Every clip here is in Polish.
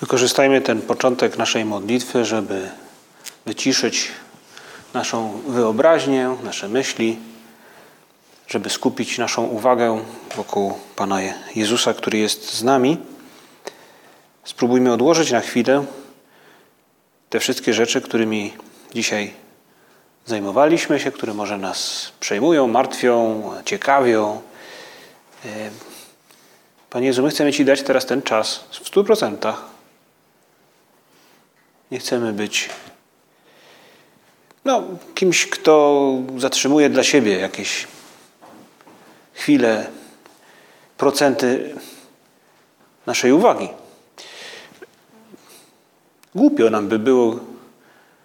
Wykorzystajmy ten początek naszej modlitwy, żeby wyciszyć naszą wyobraźnię, nasze myśli, żeby skupić naszą uwagę wokół Pana Jezusa, który jest z nami. Spróbujmy odłożyć na chwilę te wszystkie rzeczy, którymi dzisiaj zajmowaliśmy się, które może nas przejmują, martwią, ciekawią. Panie Jezu, my chcemy Ci dać teraz ten czas w stu procentach nie chcemy być no, kimś, kto zatrzymuje dla siebie jakieś chwile, procenty naszej uwagi. Głupio nam by było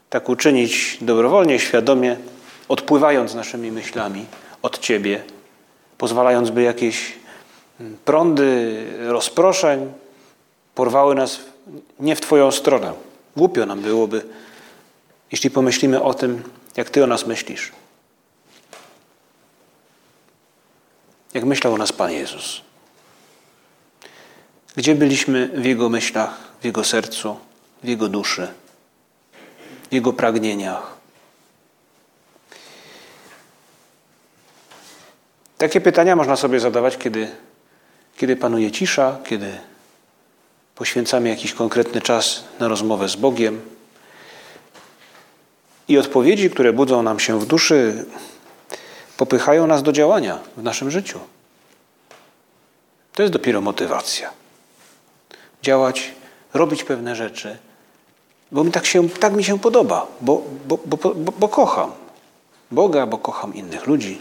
tak uczynić dobrowolnie, świadomie, odpływając naszymi myślami od Ciebie, pozwalając, by jakieś prądy rozproszeń porwały nas nie w Twoją stronę. Głupio nam byłoby, jeśli pomyślimy o tym, jak Ty o nas myślisz. Jak myślał o nas Pan Jezus. Gdzie byliśmy w Jego myślach, w Jego sercu, w Jego duszy, w Jego pragnieniach. Takie pytania można sobie zadawać, kiedy, kiedy panuje cisza, kiedy poświęcamy jakiś konkretny czas na rozmowę z Bogiem. I odpowiedzi, które budzą nam się w duszy, popychają nas do działania w naszym życiu. To jest dopiero motywacja. Działać, robić pewne rzeczy, bo mi tak, się, tak mi się podoba, bo, bo, bo, bo, kocham Boga, bo kocham innych ludzi.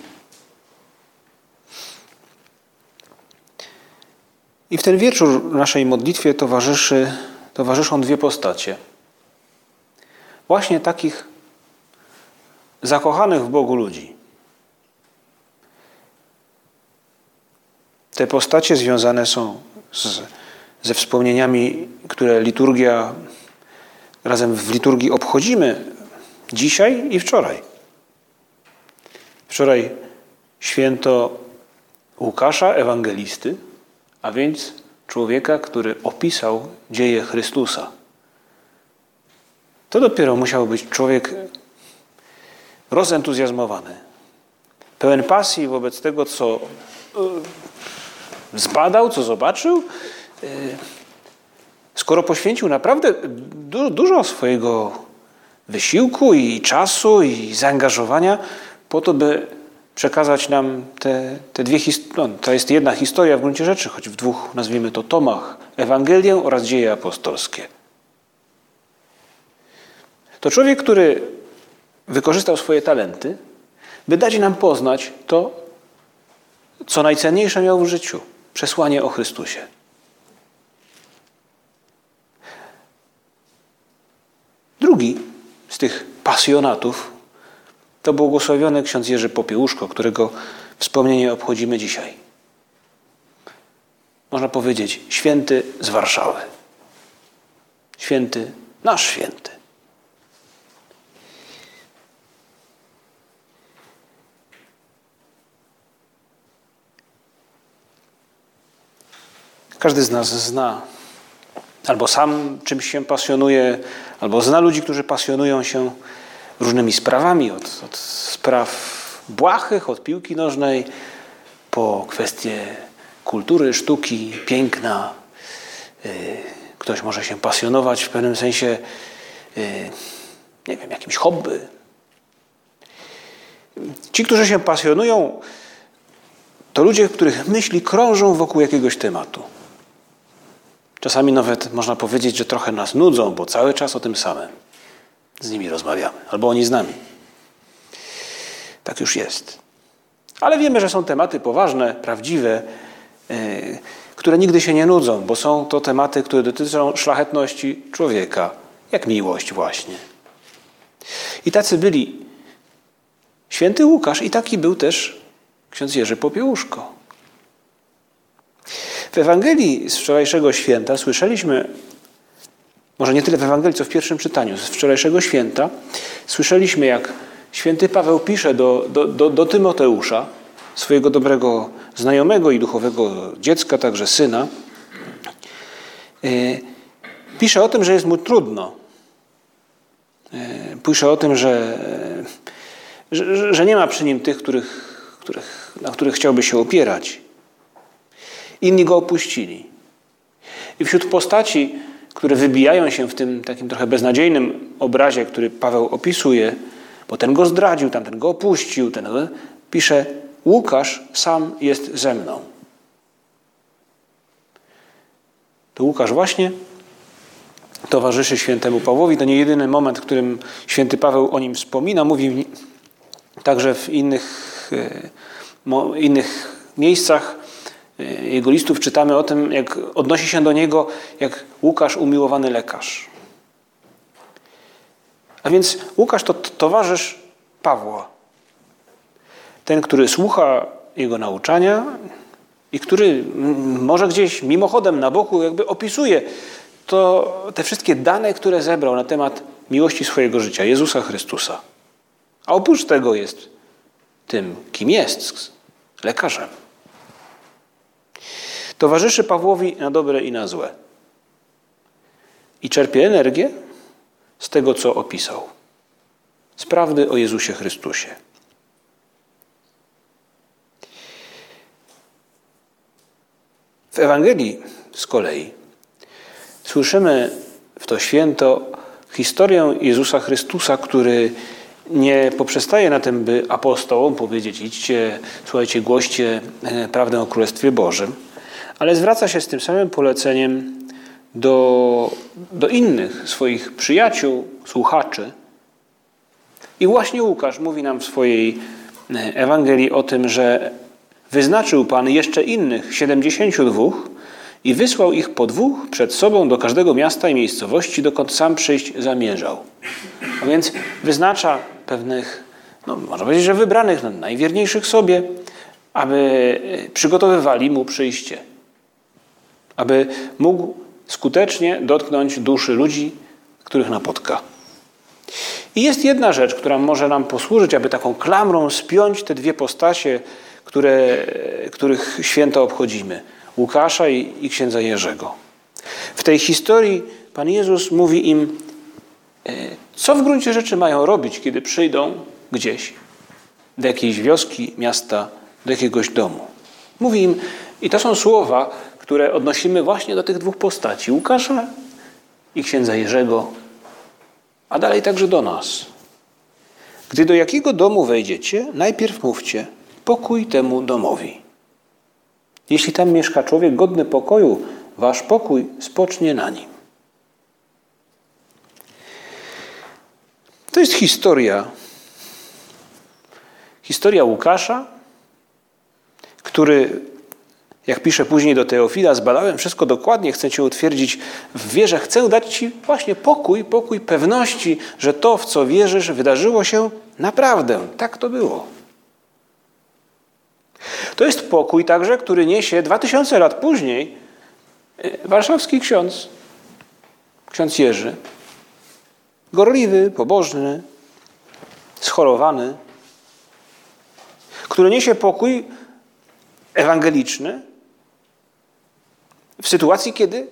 I w ten wieczór naszej modlitwie towarzyszy, towarzyszą dwie postacie. Właśnie takich zakochanych w Bogu ludzi. Te postacie związane są z, ze wspomnieniami, które liturgia razem w liturgii obchodzimy dzisiaj i wczoraj. Wczoraj święto Łukasza, ewangelisty, a więc człowieka, który opisał dzieje Chrystusa. To dopiero musiał być człowiek rozentuzjazmowany, pełen pasji wobec tego, co e, zbadał, co zobaczył. E, skoro poświęcił naprawdę dużo swojego wysiłku i czasu i zaangażowania po to, by przekazać nam te, te dwie historie. No, to jest jedna historia w gruncie rzeczy, choć w dwóch, nazwijmy to, tomach. Ewangelię oraz dzieje apostolskie. To człowiek, który wykorzystał swoje talenty, by dać nam poznać to, co najcenniejsze miał w życiu przesłanie o Chrystusie. Drugi z tych pasjonatów to błogosławiony ksiądz Jerzy Popiełuszko, którego wspomnienie obchodzimy dzisiaj. Można powiedzieć, święty z Warszawy. Święty, nasz święty. Każdy z nas zna, albo sam czymś się pasjonuje, albo zna ludzi, którzy pasjonują się różnymi sprawami, od, od spraw błahych, od piłki nożnej, po kwestie kultury, sztuki, piękna. Y, ktoś może się pasjonować w pewnym sensie, y, nie wiem, jakimś hobby. Ci, którzy się pasjonują, to ludzie, których myśli krążą wokół jakiegoś tematu. Czasami nawet można powiedzieć, że trochę nas nudzą, bo cały czas o tym samym z nimi rozmawiamy, albo oni z nami. Tak już jest. Ale wiemy, że są tematy poważne, prawdziwe, yy, które nigdy się nie nudzą, bo są to tematy, które dotyczą szlachetności człowieka, jak miłość właśnie. I tacy byli święty Łukasz i taki był też ksiądz Jerzy Popiełuszko. W Ewangelii z wczorajszego święta słyszeliśmy, może nie tyle w Ewangelii, co w pierwszym czytaniu, z wczorajszego święta, słyszeliśmy, jak święty Paweł pisze do, do, do, do Tymoteusza, swojego dobrego znajomego i duchowego dziecka, także syna, e, pisze o tym, że jest mu trudno. E, pisze o tym, że, że, że nie ma przy nim tych, których, których, na których chciałby się opierać. Inni go opuścili. I wśród postaci, które wybijają się w tym takim trochę beznadziejnym obrazie, który Paweł opisuje, bo ten go zdradził, tamten go opuścił, ten pisze Łukasz sam jest ze mną. To Łukasz właśnie towarzyszy świętemu Pawłowi. To nie jedyny moment, w którym święty Paweł o nim wspomina. Mówi także w innych, e, innych miejscach jego listów czytamy o tym, jak odnosi się do niego jak Łukasz, umiłowany lekarz. A więc Łukasz to towarzysz Pawła. Ten, który słucha jego nauczania i który może gdzieś mimochodem na boku jakby opisuje to te wszystkie dane, które zebrał na temat miłości swojego życia, Jezusa Chrystusa. A oprócz tego jest tym, kim jest, lekarzem. Towarzyszy Pawłowi na dobre i na złe. I czerpie energię z tego, co opisał. Z prawdy o Jezusie Chrystusie. W Ewangelii z kolei słyszymy w to święto historię Jezusa Chrystusa, który nie poprzestaje na tym, by apostołom powiedzieć: idźcie, słuchajcie, głoście e, prawdę o Królestwie Bożym, ale zwraca się z tym samym poleceniem do, do innych swoich przyjaciół, słuchaczy. I właśnie Łukasz mówi nam w swojej e, Ewangelii o tym, że wyznaczył Pan jeszcze innych 72 i wysłał ich po dwóch przed sobą do każdego miasta i miejscowości, dokąd sam przyjść zamierzał. A więc wyznacza pewnych, no można powiedzieć, że wybranych, no, najwierniejszych sobie, aby e, przygotowywali mu przyjście. Aby mógł skutecznie dotknąć duszy ludzi, których napotka. I jest jedna rzecz, która może nam posłużyć, aby taką klamrą spiąć te dwie postacie, które, których święto obchodzimy. Łukasza i, i księdza Jerzego. W tej historii Pan Jezus mówi im, e, co w gruncie rzeczy mają robić, kiedy przyjdą gdzieś, do jakiejś wioski, miasta, do jakiegoś domu. Mówi im, i to są słowa, które odnosimy właśnie do tych dwóch postaci, Łukasza i księdza Jerzego, a dalej także do nas. Gdy do jakiego domu wejdziecie, najpierw mówcie pokój temu domowi. Jeśli tam mieszka człowiek godny pokoju, wasz pokój spocznie na nim. To jest historia. Historia Łukasza, który, jak pisze później do Teofila, zbadałem wszystko dokładnie, chcę Cię utwierdzić w wierze, chcę dać Ci właśnie pokój, pokój pewności, że to, w co wierzysz, wydarzyło się naprawdę. Tak to było. To jest pokój także, który niesie 2000 lat później e, warszawski ksiądz, ksiądz Jerzy. Gorliwy, pobożny, schorowany, który niesie pokój ewangeliczny w sytuacji, kiedy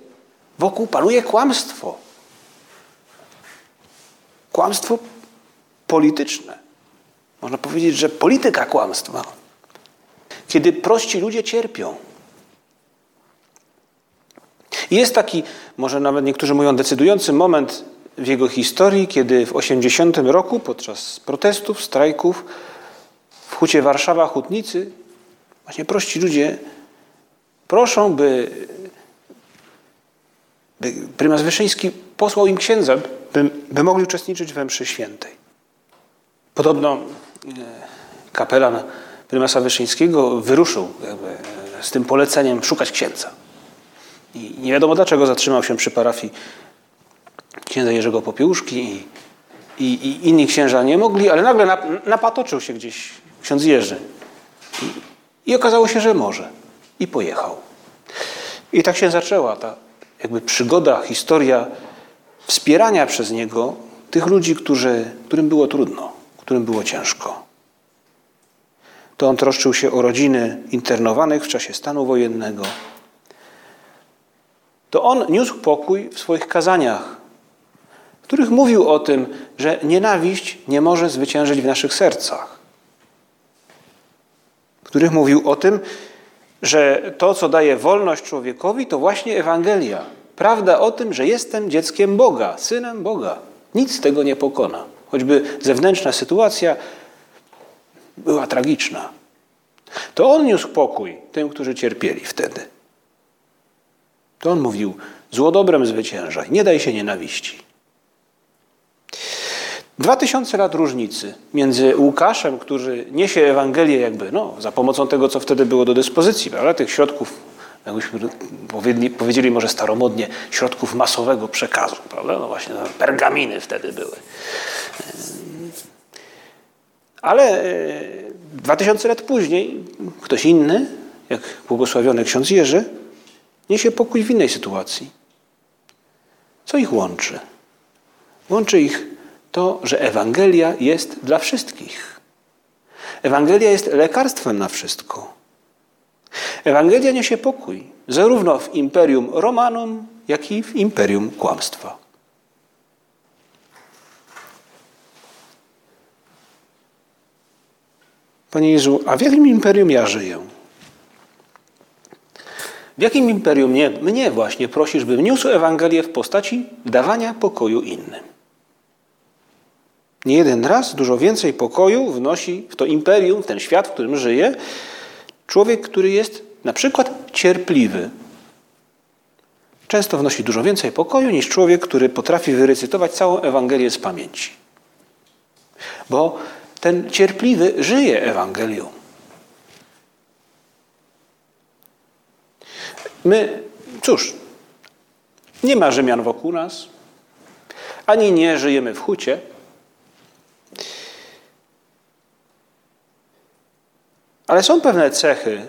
wokół panuje kłamstwo. Kłamstwo polityczne. Można powiedzieć, że polityka kłamstwa kiedy prości ludzie cierpią. Jest taki, może nawet niektórzy mówią, decydujący moment w jego historii, kiedy w 80 roku podczas protestów, strajków w hucie Warszawa Hutnicy właśnie prości ludzie proszą, by, prymas Wyszyński posłał im księdza, by, by mogli uczestniczyć we mszy świętej. Podobno e, kapelan prymasa Wyszyńskiego wyruszył z tym poleceniem szukać księdza. I nie wiadomo dlaczego zatrzymał się przy parafii księdza Jerzego Popiełuszki i, i, i inni księża nie mogli, ale nagle nap, napatoczył się gdzieś ksiądz Jerzy. I, I okazało się, że może. I pojechał. I tak się zaczęła ta jakby przygoda, historia wspierania przez niego tych ludzi, którzy, którym było trudno, którym było ciężko. To on troszczył się o rodziny internowanych w czasie stanu wojennego. To on niósł pokój w swoich kazaniach, w których mówił o tym, że nienawiść nie może zwyciężyć w naszych sercach. W których mówił o tym, że to, co daje wolność człowiekowi, to właśnie Ewangelia. Prawda o tym, że jestem dzieckiem Boga, synem Boga. Nic tego nie pokona. Choćby zewnętrzna sytuacja była tragiczna. To on niósł pokój tym, którzy cierpieli wtedy. To on mówił: Zło dobrem zwyciężaj, nie daj się nienawiści. Dwa tysiące lat różnicy między Łukaszem, który niesie Ewangelię jakby no, za pomocą tego, co wtedy było do dyspozycji, prawda? tych środków, jakbyśmy powiedzieli, powiedzieli może staromodnie, środków masowego przekazu, prawda? No właśnie, pergaminy wtedy były. Ale e, dwa tysiące lat później ktoś inny, jak błogosławiony ksiądz Jerzy, niesie pokój w innej sytuacji. Co ich łączy? Łączy ich to, że Ewangelia jest dla wszystkich. Ewangelia jest lekarstwem na wszystko. Ewangelia niesie pokój, zarówno w imperium Romanum, jak i w imperium kłamstwa. Panie Jezu, a w jakim imperium ja żyję? W jakim imperium mnie, mnie właśnie prosisz, bym niósł Ewangelię w postaci dawania pokoju innym? Nie jeden raz dużo więcej pokoju wnosi w to imperium, w ten świat, w którym żyje, człowiek, który jest na przykład cierpliwy. Często wnosi dużo więcej pokoju niż człowiek, który potrafi wyrecytować całą Ewangelię z pamięci. Bo ten cierpliwy żyje Ewangelią. My, cóż, nie ma Rzymian wokół nas, ani nie żyjemy w hucie. Ale są pewne cechy,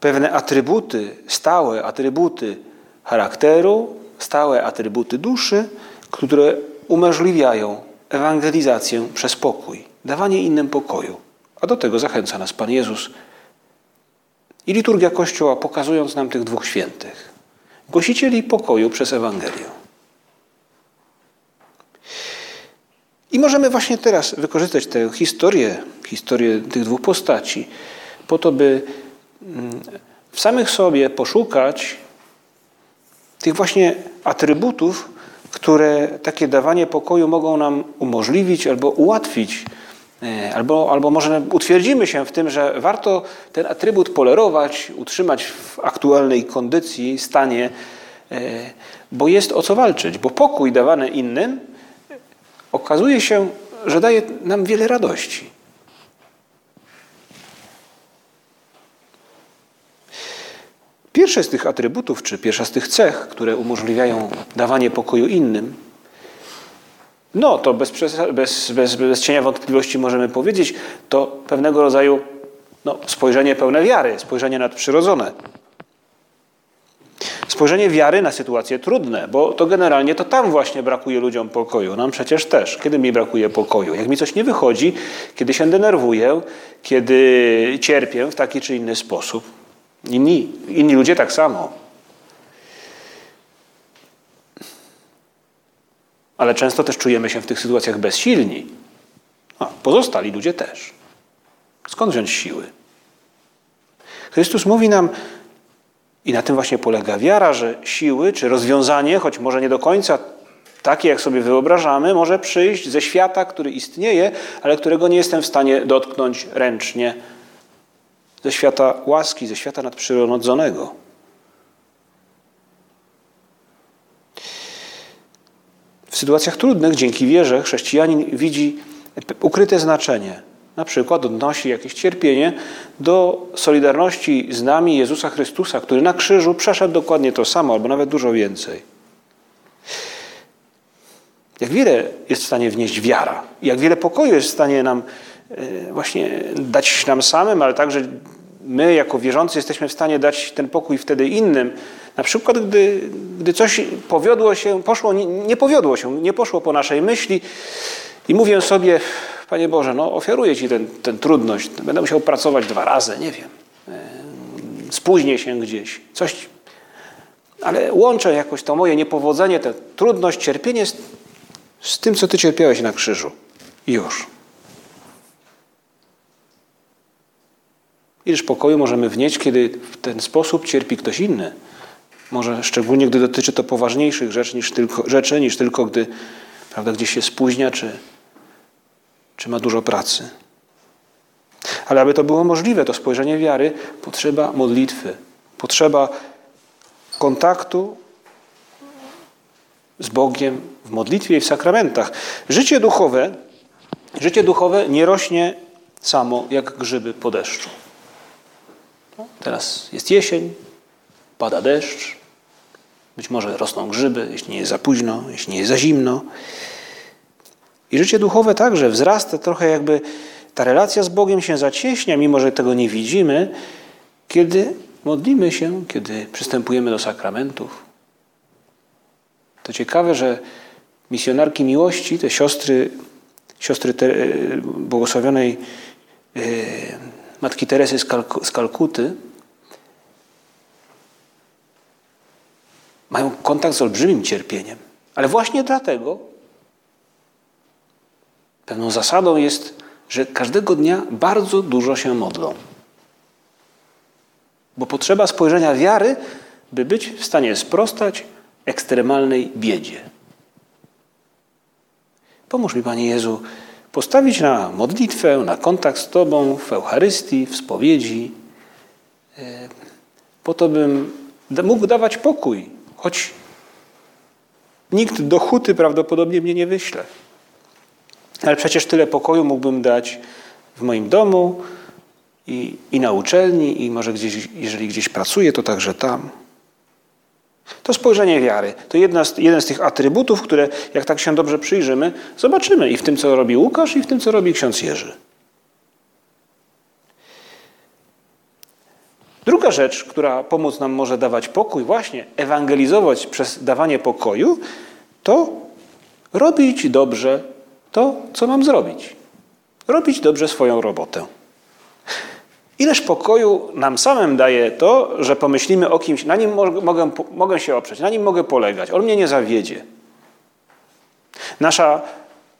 pewne atrybuty, stałe atrybuty charakteru, stałe atrybuty duszy, które umożliwiają ewangelizację przez pokój, dawanie innym pokoju. A do tego zachęca nas Pan Jezus i liturgia Kościoła, pokazując nam tych dwóch świętych, głosicieli pokoju przez Ewangelię. I możemy właśnie teraz wykorzystać tę historię, historię tych dwóch postaci, po to, by mm, w samych sobie poszukać tych właśnie atrybutów, które takie dawanie pokoju mogą nam umożliwić albo ułatwić, e, albo, albo może utwierdzimy się w tym, że warto ten atrybut polerować, utrzymać w aktualnej kondycji, stanie, e, bo jest o co walczyć, bo pokój dawany innym okazuje się, że daje nam wiele radości. Pierwsze z tych atrybutów, czy pierwsza z tych cech, które umożliwiają dawanie pokoju innym, no to bez, bez, bez, bez cienia wątpliwości możemy powiedzieć, to pewnego rodzaju no, spojrzenie pełne wiary, spojrzenie nadprzyrodzone. Spojrzenie wiary na sytuacje trudne, bo to generalnie to tam właśnie brakuje ludziom pokoju. Nam przecież też. Kiedy mi brakuje pokoju? Jak mi coś nie wychodzi, kiedy się denerwuję, kiedy cierpię w taki czy inny sposób. Inni, inni ludzie tak samo. Ale często też czujemy się w tych sytuacjach bezsilni. A pozostali ludzie też. Skąd wziąć siły? Chrystus mówi nam, i na tym właśnie polega wiara, że siły czy rozwiązanie, choć może nie do końca takie, jak sobie wyobrażamy, może przyjść ze świata, który istnieje, ale którego nie jestem w stanie dotknąć ręcznie, ze świata łaski, ze świata nadprzyrodzonego. W sytuacjach trudnych, dzięki wierze, chrześcijanin widzi ukryte znaczenie. Na przykład odnosi jakieś cierpienie do solidarności z nami Jezusa Chrystusa, który na krzyżu przeszedł dokładnie to samo, albo nawet dużo więcej. Jak wiele jest w stanie wnieść wiara, jak wiele pokoju jest w stanie nam e, właśnie dać nam samym, ale także my jako wierzący jesteśmy w stanie dać ten pokój wtedy innym. Na przykład, gdy, gdy coś powiodło się, poszło, nie, nie powiodło się, nie poszło po naszej myśli i mówię sobie, Panie Boże, no ofiaruję Ci tę ten, trudność, będę musiał pracować dwa razy, nie wiem, spóźnię się gdzieś, coś, ale łączę jakoś to moje niepowodzenie, tę trudność, cierpienie z, z tym, co Ty cierpiałeś na krzyżu. Już. Ileż pokoju możemy wnieść, kiedy w ten sposób cierpi ktoś inny. Może szczególnie, gdy dotyczy to poważniejszych rzeczy niż tylko, rzeczy, niż tylko gdy prawda, gdzieś się spóźnia, czy, czy ma dużo pracy. Ale aby to było możliwe, to spojrzenie wiary, potrzeba modlitwy, potrzeba kontaktu z Bogiem w modlitwie i w sakramentach. Życie duchowe, życie duchowe nie rośnie samo jak grzyby po deszczu. No, teraz jest jesień, pada deszcz, być może rosną grzyby, jeśli nie jest za późno, jeśli nie jest za zimno. I życie duchowe także wzrasta trochę jakby ta relacja z Bogiem się zacieśnia, mimo że tego nie widzimy, kiedy modlimy się, kiedy przystępujemy do sakramentów. To ciekawe, że misjonarki miłości, te siostry, siostry te, błogosławionej e, Matki Teresy z, Kalk z Kalkuty, mają kontakt z olbrzymim cierpieniem. Ale właśnie dlatego pewną zasadą jest, że każdego dnia bardzo dużo się modlą. Bo potrzeba spojrzenia wiary, by być w stanie sprostać ekstremalnej biedzie. Pomóż mi, Panie Jezu, postawić na modlitwę, na kontakt z Tobą w Eucharystii, w spowiedzi, e, po to, bym mógł dawać pokój, choć nikt do huty prawdopodobnie mnie nie wyśle. Ale przecież tyle pokoju mógłbym dać w moim domu i, i na uczelni, i może gdzieś, jeżeli gdzieś pracuję, to także tam. To spojrzenie wiary. To jedna z, jeden z tych atrybutów, które, jak tak się dobrze przyjrzymy, zobaczymy i w tym, co robi Łukasz, i w tym, co robi ksiądz Jerzy. Druga rzecz, która pomóc nam może dawać pokój, właśnie ewangelizować przez dawanie pokoju, to robić dobrze to, co mam zrobić. Robić dobrze swoją robotę. Ileż pokoju nam samym daje to, że pomyślimy o kimś, na nim mogę, mogę się oprzeć, na nim mogę polegać, on mnie nie zawiedzie. Nasza,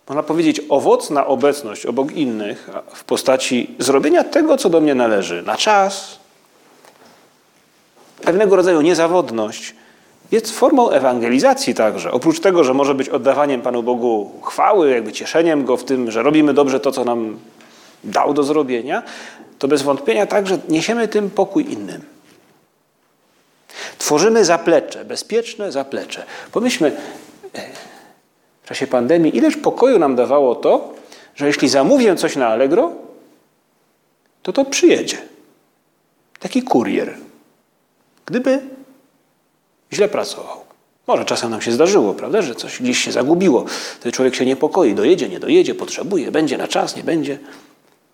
można powiedzieć, owocna obecność obok innych w postaci zrobienia tego, co do mnie należy, na czas, pewnego rodzaju niezawodność, jest formą ewangelizacji także. Oprócz tego, że może być oddawaniem Panu Bogu chwały, jakby cieszeniem Go w tym, że robimy dobrze to, co nam dał do zrobienia, to bez wątpienia także niesiemy tym pokój innym. Tworzymy zaplecze, bezpieczne zaplecze. Pomyślmy, e, w czasie pandemii, ileż pokoju nam dawało to, że jeśli zamówię coś na Allegro, to to przyjedzie. Taki kurier. Gdyby źle pracował. Może czasem nam się zdarzyło, prawda, że coś gdzieś się zagubiło. Wtedy człowiek się niepokoi, dojedzie, nie dojedzie, potrzebuje, będzie na czas, nie będzie.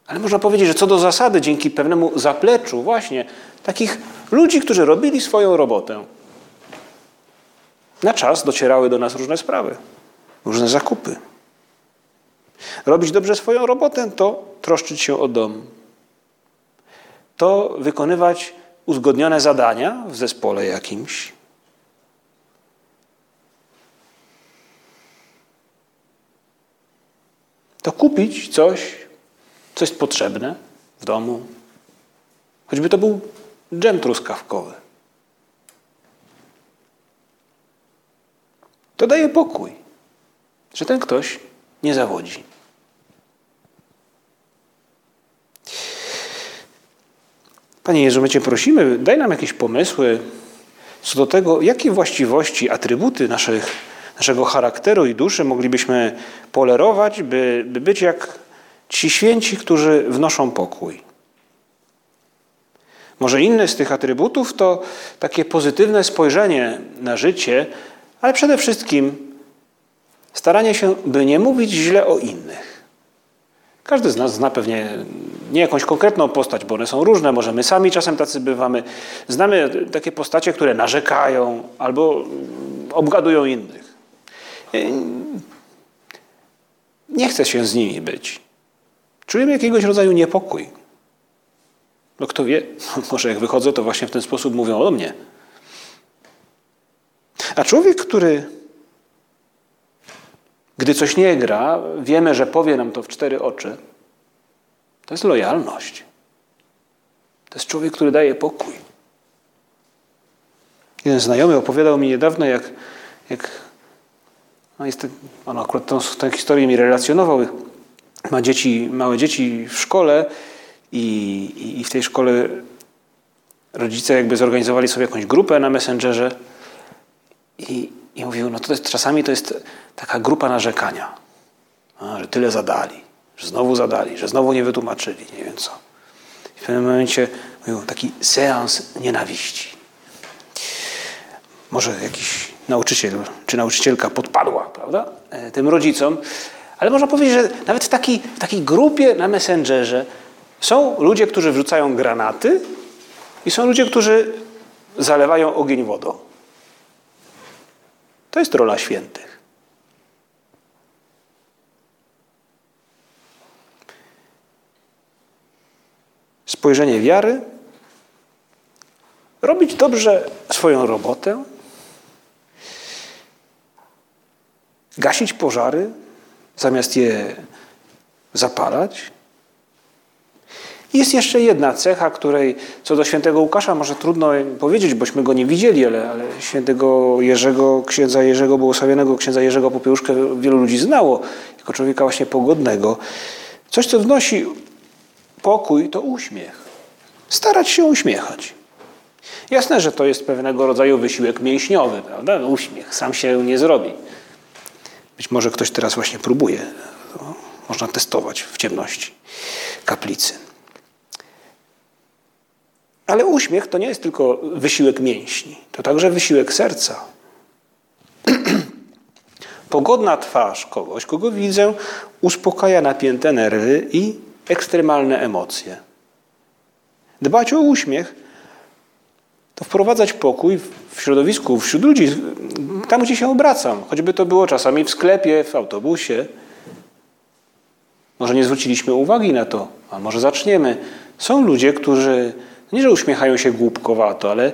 Ale można powiedzieć, że co do zasady, dzięki pewnemu zapleczu właśnie takich ludzi, którzy robili swoją robotę, na czas docierały do nas różne sprawy, różne zakupy. Robić dobrze swoją robotę to troszczyć się o dom. To wykonywać uzgodnione zadania w zespole jakimś. To kupić coś, co jest potrzebne w domu. Choćby to był dżem truskawkowy. To daje pokój, że ten ktoś nie zawodzi. Panie Jezu, my Cię prosimy, daj nam jakieś pomysły co do tego, jakie właściwości, atrybuty naszych, naszego charakteru i duszy moglibyśmy polerować, by, by być jak Ci święci, którzy wnoszą pokój. Może inny z tych atrybutów to takie pozytywne spojrzenie na życie, ale przede wszystkim Staranie się, by nie mówić źle o innych. Każdy z nas zna pewnie nie jakąś konkretną postać, bo one są różne, może my sami czasem tacy bywamy. Znamy takie postacie, które narzekają albo obgadują innych. Nie chce się z nimi być. Czujemy jakiegoś rodzaju niepokój. No kto wie, może jak wychodzę, to właśnie w ten sposób mówią o mnie. A człowiek, który gdy coś nie gra, wiemy, że powie nam to w cztery oczy, to jest lojalność. To jest człowiek, który daje pokój. Jeden znajomy opowiadał mi niedawno, jak, jak no jest, on akurat tę, tę historię mi relacjonował. Ma dzieci, małe dzieci w szkole i, i w tej szkole rodzice jakby zorganizowali sobie jakąś grupę na Messengerze i, i mówił, no to jest, czasami to jest taka grupa narzekania, że tyle zadali, że znowu zadali, że znowu nie wytłumaczyli, nie wiem co. I w pewnym momencie mówił, taki seans nienawiści. Może jakiś nauczyciel czy nauczycielka podpadła, prawda, e, tym rodzicom, ale można powiedzieć, że nawet w w takiej grupie na Messengerze są ludzie, którzy wrzucają granaty i są ludzie, którzy zalewają ogień wodą. To jest rola świętych. Spojrzenie wiary, robić dobrze swoją robotę, gasić pożary zamiast je zapalać, jest jeszcze jedna cecha, której co do świętego Łukasza może trudno powiedzieć, bośmy go nie widzieli, ale, ale świętego Jerzego, księdza Jerzego Błogosławionego, księdza Jerzego Popiełuszkę wielu ludzi znało, jako człowieka właśnie pogodnego. Coś, co wnosi pokój, to uśmiech. Starać się uśmiechać. Jasne, że to jest pewnego rodzaju wysiłek mięśniowy, prawda? Uśmiech sam się nie zrobi. Być może ktoś teraz właśnie próbuje. Można testować w ciemności kaplicy. Ale uśmiech to nie jest tylko wysiłek mięśni, to także wysiłek serca. Pogodna twarz kogoś, kogo widzę, uspokaja napięte nerwy i ekstremalne emocje. Dbać o uśmiech to wprowadzać pokój w środowisku, wśród ludzi, tam gdzie się obracam. Choćby to było czasami w sklepie, w autobusie. Może nie zwróciliśmy uwagi na to, a może zaczniemy. Są ludzie, którzy nie, że uśmiechają się głupkowato, ale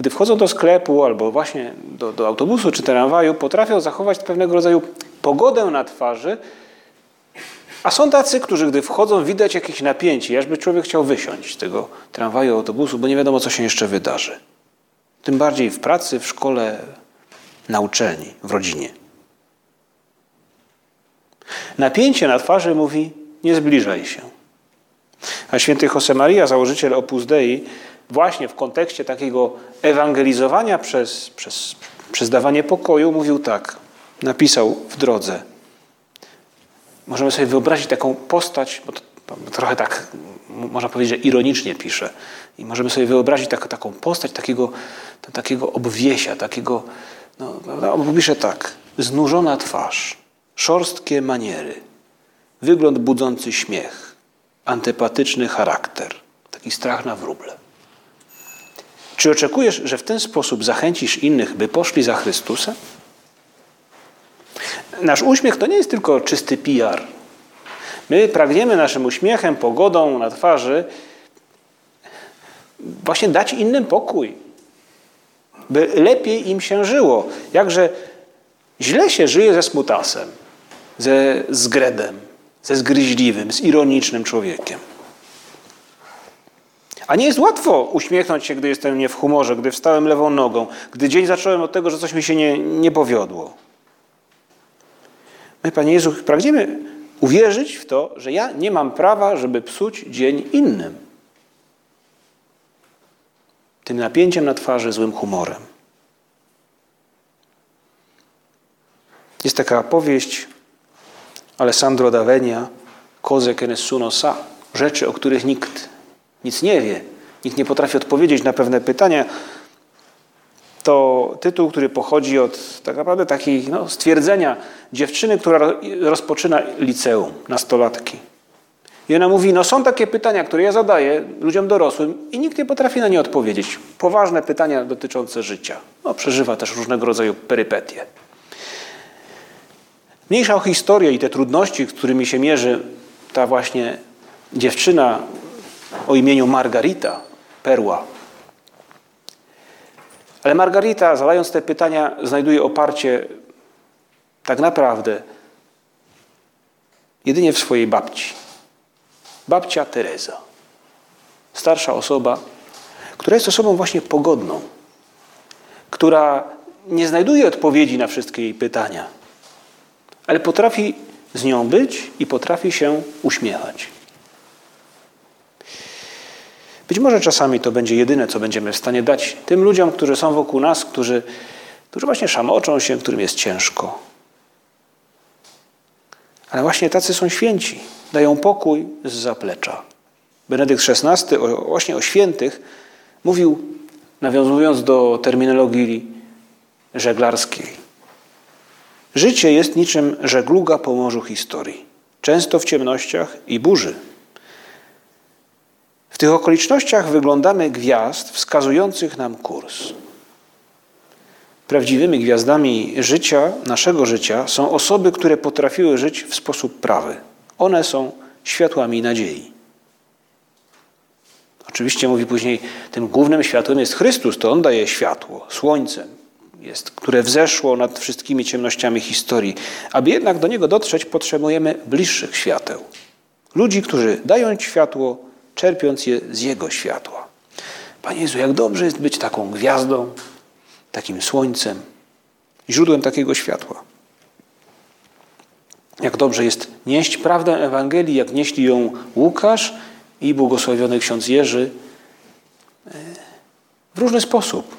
gdy wchodzą do sklepu albo właśnie do, do autobusu czy tramwaju, potrafią zachować pewnego rodzaju pogodę na twarzy, a są tacy, którzy gdy wchodzą, widać jakieś napięcie, ażby człowiek chciał wysiąść z tego tramwaju, autobusu, bo nie wiadomo, co się jeszcze wydarzy. Tym bardziej w pracy, w szkole, na uczelni, w rodzinie. Napięcie na twarzy mówi: nie zbliżaj się. A święty Josemaria, założyciel Opus Dei, właśnie w kontekście takiego ewangelizowania przez, przez, przez dawanie pokoju, mówił tak, napisał w drodze. Możemy sobie wyobrazić taką postać, bo to, trochę tak, można powiedzieć, że ironicznie pisze. I możemy sobie wyobrazić tak, taką postać takiego, takiego obwiesia, takiego, no, no, pisze tak, znużona twarz, szorstkie maniery, wygląd budzący śmiech, antypatyczny charakter, taki strach na wróble. Czy oczekujesz, że w ten sposób zachęcisz innych, by poszli za Chrystusem? Nasz uśmiech to nie jest tylko czysty PR. My pragniemy naszym uśmiechem, pogodą na twarzy właśnie dać innym pokój, by lepiej im się żyło. Jakże źle się żyje ze smutasem, ze zgredem, ze zgryźliwym, z ironicznym człowiekiem. A nie jest łatwo uśmiechnąć się, gdy jestem nie w humorze, gdy wstałem lewą nogą, gdy dzień zacząłem od tego, że coś mi się nie, nie powiodło. My, Panie Jezu, pragniemy uwierzyć w to, że ja nie mam prawa, żeby psuć dzień innym. Tym napięciem na twarzy, złym humorem. Jest taka powieść Alessandro D'Avenia, cose che nessuno sa, rzeczy, o których nikt nic nie wie, nikt nie potrafi odpowiedzieć na pewne pytania. To tytuł, który pochodzi od tak naprawdę takiej no, stwierdzenia dziewczyny, która rozpoczyna liceum, nastolatki. I ona mówi, no są takie pytania, które ja zadaję ludziom dorosłym i nikt nie potrafi na nie odpowiedzieć. Poważne pytania dotyczące życia. No, przeżywa też różnego rodzaju perypetie. Mniejsza o historię i te trudności, z którymi się mierzy ta właśnie dziewczyna o imieniu Margarita, perła. Ale Margarita, zadając te pytania, znajduje oparcie tak naprawdę jedynie w swojej babci. Babcia Teresa. Starsza osoba, która jest osobą właśnie pogodną, która nie znajduje odpowiedzi na wszystkie jej pytania, ale potrafi z nią być i potrafi się uśmiechać. Być może czasami to będzie jedyne, co będziemy w stanie dać tym ludziom, którzy są wokół nas, którzy, którzy właśnie szamoczą się, którym jest ciężko. Ale właśnie tacy są święci. Dają pokój z zaplecza. Benedykt XVI właśnie o świętych mówił, nawiązując do terminologii żeglarskiej. Życie jest niczym żegluga po morzu historii, często w ciemnościach i burzy. Tych okolicznościach wyglądamy gwiazd wskazujących nam kurs. Prawdziwymi gwiazdami życia, naszego życia, są osoby, które potrafiły żyć w sposób prawy. One są światłami nadziei. Oczywiście mówi później, tym głównym światłem jest Chrystus, to On daje światło, słońcem, jest, które wzeszło nad wszystkimi ciemnościami historii. Aby jednak do Niego dotrzeć, potrzebujemy bliższych świateł. Ludzi, którzy dają światło, czerpiąc je z Jego światła. Panie Jezu, jak dobrze jest być taką gwiazdą, takim słońcem, źródłem takiego światła. Jak dobrze jest nieść prawdę Ewangelii, jak nieśli ją Łukasz i błogosławiony ksiądz Jerzy e, w różny sposób.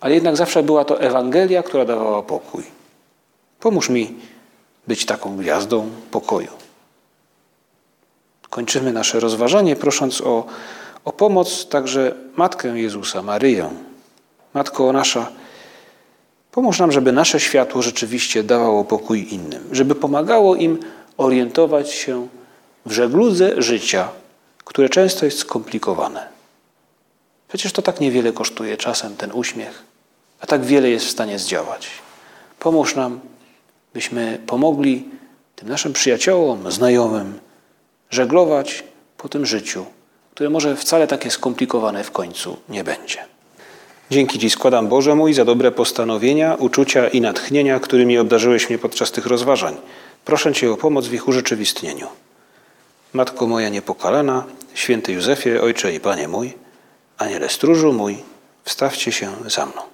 Ale jednak zawsze była to Ewangelia, która dawała pokój. Pomóż mi być taką gwiazdą pokoju. Kończymy nasze rozważanie, prosząc o, o pomoc także Matkę Jezusa, Maryję. Matko nasza, pomóż nam, żeby nasze światło rzeczywiście dawało pokój innym, żeby pomagało im orientować się w żegludze życia, które często jest skomplikowane. Przecież to tak niewiele kosztuje czasem ten uśmiech, a tak wiele jest w stanie zdziałać. Pomóż nam, byśmy pomogli tym naszym przyjaciołom, znajomym, żeglować po tym życiu, które może wcale takie skomplikowane w końcu nie będzie. Dzięki Ci składam Boże mój za dobre postanowienia, uczucia i natchnienia, którymi obdarzyłeś mnie podczas tych rozważań. Proszę Cię o pomoc w ich urzeczywistnieniu. Matko moja niepokalana, święty Józefie, Ojcze i Panie mój, Aniele stróżu mój, wstawcie się za mną.